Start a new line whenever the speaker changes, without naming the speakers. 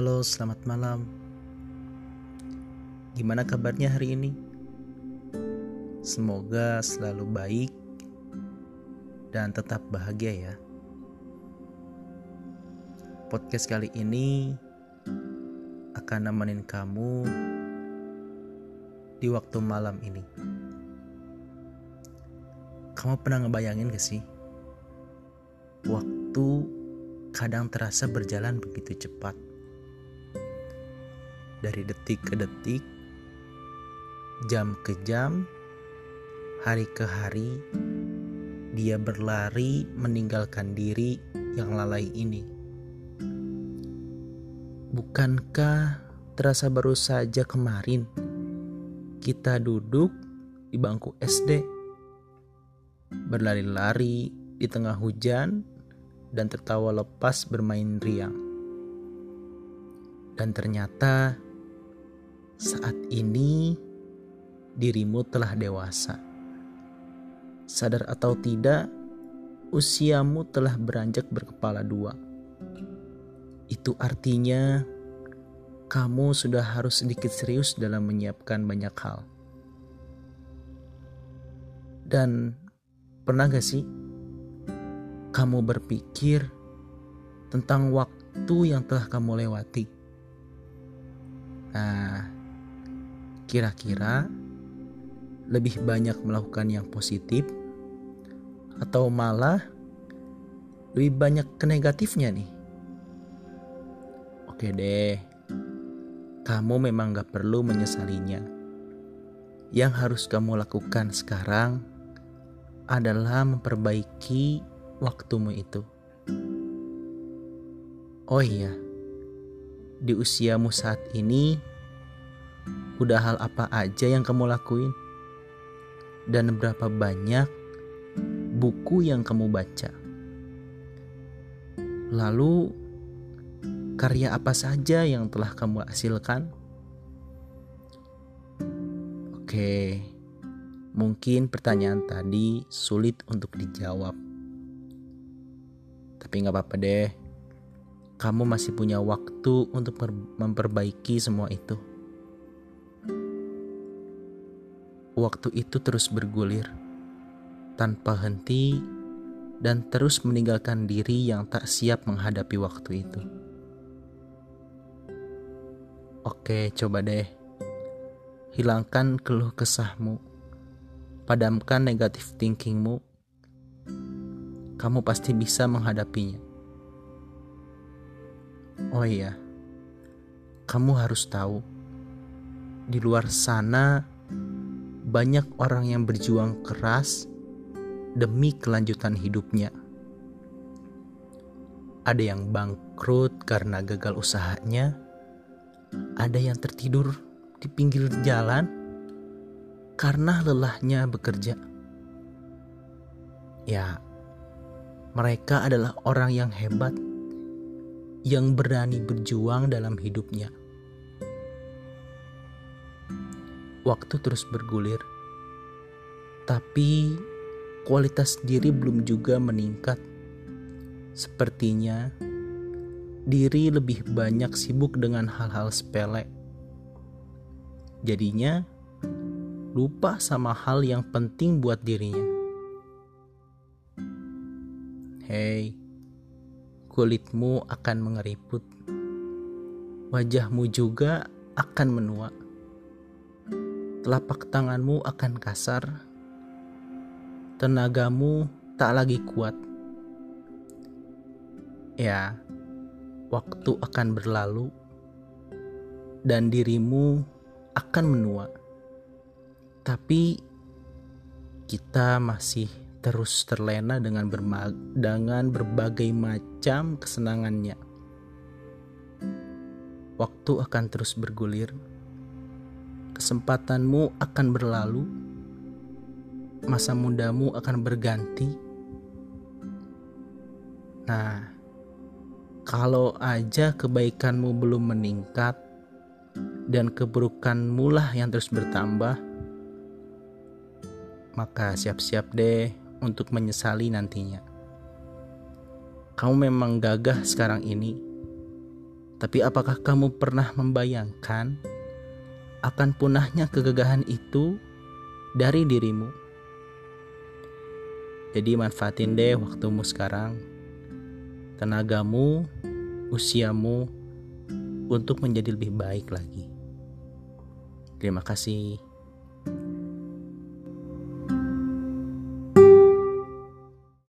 Halo, selamat malam. Gimana kabarnya hari ini? Semoga selalu baik dan tetap bahagia ya. Podcast kali ini akan nemenin kamu di waktu malam ini. Kamu pernah ngebayangin gak sih? Waktu kadang terasa berjalan begitu cepat. Dari detik ke detik, jam ke jam, hari ke hari, dia berlari meninggalkan diri yang lalai ini. Bukankah terasa baru saja kemarin kita duduk di bangku SD, berlari-lari di tengah hujan, dan tertawa lepas bermain riang. Dan ternyata saat ini dirimu telah dewasa. Sadar atau tidak, usiamu telah beranjak berkepala dua. Itu artinya kamu sudah harus sedikit serius dalam menyiapkan banyak hal. Dan pernah gak sih kamu berpikir tentang waktu yang telah kamu lewati? Nah, kira-kira lebih banyak melakukan yang positif atau malah lebih banyak ke negatifnya nih? Oke deh, kamu memang gak perlu menyesalinya. Yang harus kamu lakukan sekarang adalah memperbaiki waktumu itu. Oh iya, di usiamu saat ini, udah hal apa aja yang kamu lakuin? Dan berapa banyak buku yang kamu baca? Lalu, karya apa saja yang telah kamu hasilkan? Oke, mungkin pertanyaan tadi sulit untuk dijawab. Tapi nggak apa-apa deh, kamu masih punya waktu untuk memperbaiki semua itu. Waktu itu terus bergulir, tanpa henti, dan terus meninggalkan diri yang tak siap menghadapi waktu itu. Oke, coba deh hilangkan keluh kesahmu, padamkan negatif thinkingmu, kamu pasti bisa menghadapinya. Oh iya, kamu harus tahu, di luar sana banyak orang yang berjuang keras demi kelanjutan hidupnya. Ada yang bangkrut karena gagal usahanya, ada yang tertidur di pinggir jalan karena lelahnya bekerja. Ya, mereka adalah orang yang hebat yang berani berjuang dalam hidupnya. Waktu terus bergulir, tapi kualitas diri belum juga meningkat. Sepertinya diri lebih banyak sibuk dengan hal-hal sepele Jadinya lupa sama hal yang penting buat dirinya. Hei, kulitmu akan mengeriput. Wajahmu juga akan menua. Telapak tanganmu akan kasar. Tenagamu tak lagi kuat. Ya, waktu akan berlalu dan dirimu akan menua. Tapi kita masih terus terlena dengan, dengan berbagai macam kesenangannya. Waktu akan terus bergulir. Kesempatanmu akan berlalu. Masa mudamu akan berganti. Nah, kalau aja kebaikanmu belum meningkat, dan keburukanmu lah yang terus bertambah, maka siap-siap deh untuk menyesali nantinya. Kamu memang gagah sekarang ini, Tapi apakah kamu pernah membayangkan akan punahnya kegagahan itu dari dirimu? Jadi manfaatin deh waktumu sekarang, tenagamu, usiamu untuk menjadi lebih baik lagi. Terima kasih.